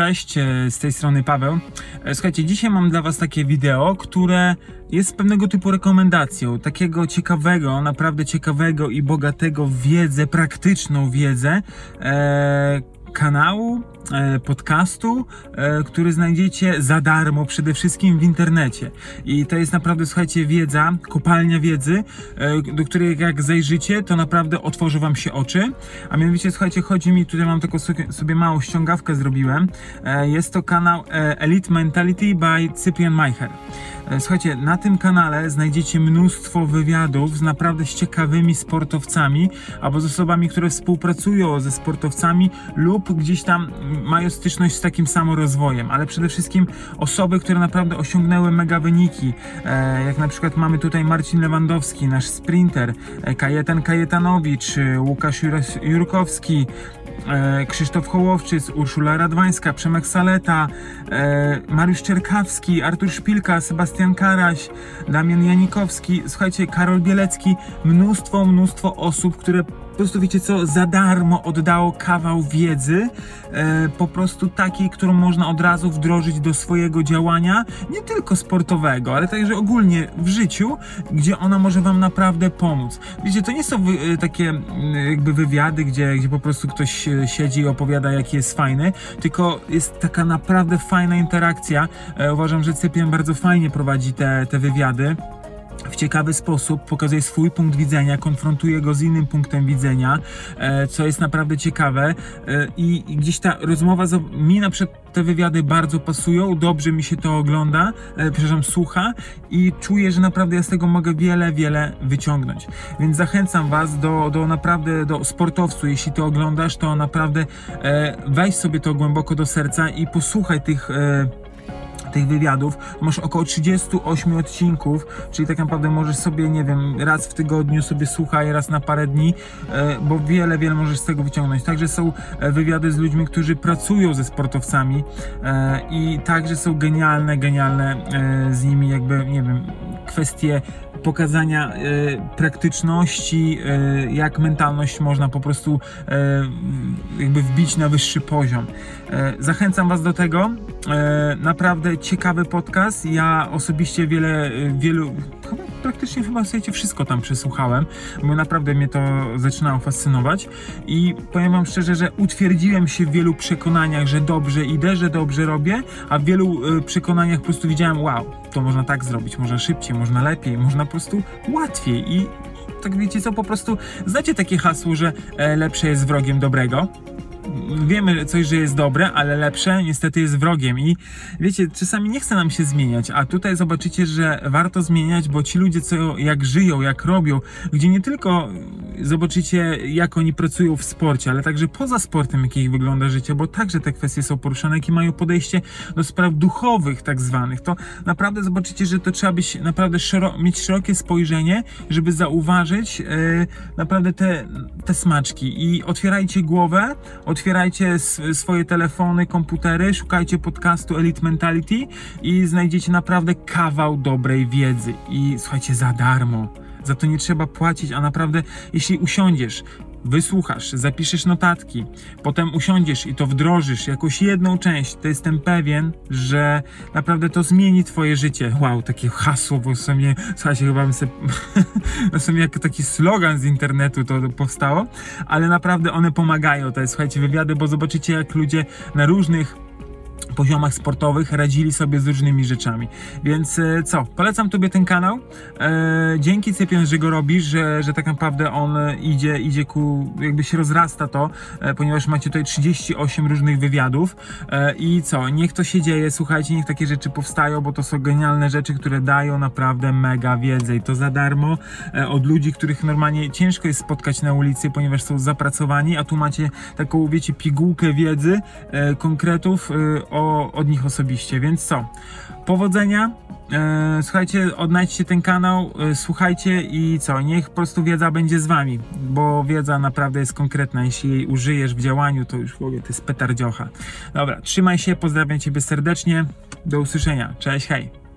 cześć, e, z tej strony Paweł. E, Słuchajcie, dzisiaj mam dla Was takie wideo, które jest pewnego typu rekomendacją, takiego ciekawego, naprawdę ciekawego i bogatego wiedzę, praktyczną wiedzę e, kanału, e, podcastu, e, który znajdziecie za darmo przede wszystkim w internecie. I to jest naprawdę, słuchajcie, wiedza, kopalnia wiedzy, e, do której jak zajrzycie, to naprawdę otworzy Wam się oczy. A mianowicie, słuchajcie, chodzi mi, tutaj mam taką sobie, małą ściągawkę zrobiłem. Jest to kanał Elite Mentality by Cyprian Meicher. Słuchajcie, na tym kanale znajdziecie mnóstwo wywiadów z naprawdę ciekawymi sportowcami albo z osobami, które współpracują ze sportowcami lub gdzieś tam mają styczność z takim samorozwojem, ale przede wszystkim osoby, które naprawdę osiągnęły mega wyniki, e, jak na przykład mamy tutaj Marcin Lewandowski, nasz sprinter, e, Kajetan Kajetanowicz, e, Łukasz Jurkowski, Krzysztof Hołowczyc, Urszula Radwańska, Przemek Saleta, Mariusz Czerkawski, Artur Szpilka, Sebastian Karaś, Damian Janikowski, słuchajcie, Karol Bielecki, mnóstwo, mnóstwo osób, które po prostu wiecie co, za darmo oddało kawał wiedzy, e, po prostu takiej, którą można od razu wdrożyć do swojego działania, nie tylko sportowego, ale także ogólnie w życiu, gdzie ona może wam naprawdę pomóc. Wiecie, to nie są wy, e, takie jakby wywiady, gdzie, gdzie po prostu ktoś e, siedzi i opowiada, jaki jest fajny, tylko jest taka naprawdę fajna interakcja. E, uważam, że Cyprian bardzo fajnie prowadzi te, te wywiady ciekawy sposób pokazuje swój punkt widzenia, konfrontuje go z innym punktem widzenia, e, co jest naprawdę ciekawe e, i, gdzieś ta rozmowa, mi na przykład te wywiady bardzo pasują, dobrze mi się to ogląda, e, przepraszam, słucha i czuję, że naprawdę ja z tego mogę wiele, wiele wyciągnąć. Więc zachęcam Was do, do naprawdę, do sportowców, jeśli to oglądasz, to naprawdę weź sobie to głęboko do serca i posłuchaj tych tych wywiadów, masz około 38 odcinków, czyli tak naprawdę możesz sobie, nie wiem, raz w tygodniu sobie słuchaj, raz na parę dni, e, bo wiele, wiele możesz z tego wyciągnąć. Także są e, wywiady z ludźmi, którzy pracują ze sportowcami e, i także są genialne, genialne z nimi jakby, nie wiem, kwestie pokazania e, praktyczności, e, jak mentalność można po prostu e, jakby wbić na wyższy poziom. Zachęcam Was do tego. Naprawdę ciekawy podcast. Ja osobiście wiele, wielu, praktycznie chyba słuchajcie, wszystko tam przesłuchałem, bo naprawdę mnie to zaczynało fascynować i powiem Wam szczerze, że utwierdziłem się w wielu przekonaniach, że dobrze idę, że dobrze robię, a w wielu e, przekonaniach po prostu widziałem, wow, to można tak zrobić, można szybciej, można lepiej, można po prostu łatwiej i tak wiecie co, po prostu znacie takie hasło, że e, lepsze jest wrogiem dobrego wiemy coś, że jest dobre, ale lepsze niestety jest wrogiem. I wiecie, czasami nie chce nam się zmieniać, a tutaj zobaczycie, że warto zmieniać, bo ci ludzie, co jak żyją, jak robią, gdzie nie tylko zobaczycie, jak oni pracują w sporcie, ale także poza sportem, jak ich wygląda życie, bo także te kwestie są poruszane, jakie mają podejście do spraw duchowych tak zwanych, to naprawdę zobaczycie, że to trzeba być naprawdę szero mieć szerokie spojrzenie, żeby zauważyć e, naprawdę te, te smaczki. I otwierajcie głowę, otwierajcie s- swoje telefony, komputery, szukajcie podcastu Elite Mentality i znajdziecie naprawdę kawał dobrej wiedzy i słuchajcie, za darmo. Za to nie trzeba płacić, a naprawdę jeśli usiądziesz, wysłuchasz, zapiszesz notatki, potem usiądziesz i to wdrożysz jakąś jedną część, to jestem pewien, że naprawdę to zmieni twoje życie. Wow, takie hasło, bo w sumie, słuchajcie, chyba bym sobie, w sumie jak taki slogan z internetu to powstało, ale naprawdę one pomagają, te, słuchajcie, wywiady, bo zobaczycie jak ludzie na różnych poziomach sportowych radzili sobie z różnymi rzeczami. Więc e, co, polecam Tobie ten kanał. E, dzięki Cypian, że go robisz, że, że tak naprawdę on e, idzie, idzie ku, jakby się rozrasta to, ponieważ macie tutaj 38 różnych wywiadów. I co, niech to się dzieje, słuchajcie, niech takie rzeczy powstają, bo to są genialne rzeczy, które dają naprawdę mega wiedzę. I to za darmo od ludzi, których normalnie ciężko jest spotkać na ulicy, ponieważ są zapracowani, a tu macie taką, wiecie, pigułkę wiedzy, konkretów o, od nich osobiście, więc co? Powodzenia, e, słuchajcie, odnajdźcie ten kanał, e, słuchajcie i co? Niech po prostu wiedza będzie z wami, bo wiedza naprawdę jest konkretna, jeśli jej użyjesz w działaniu, to już w ogóle to jest petardziocha. Dobra, trzymaj się, pozdrawiam Ciebie serdecznie, do usłyszenia, cześć, hej!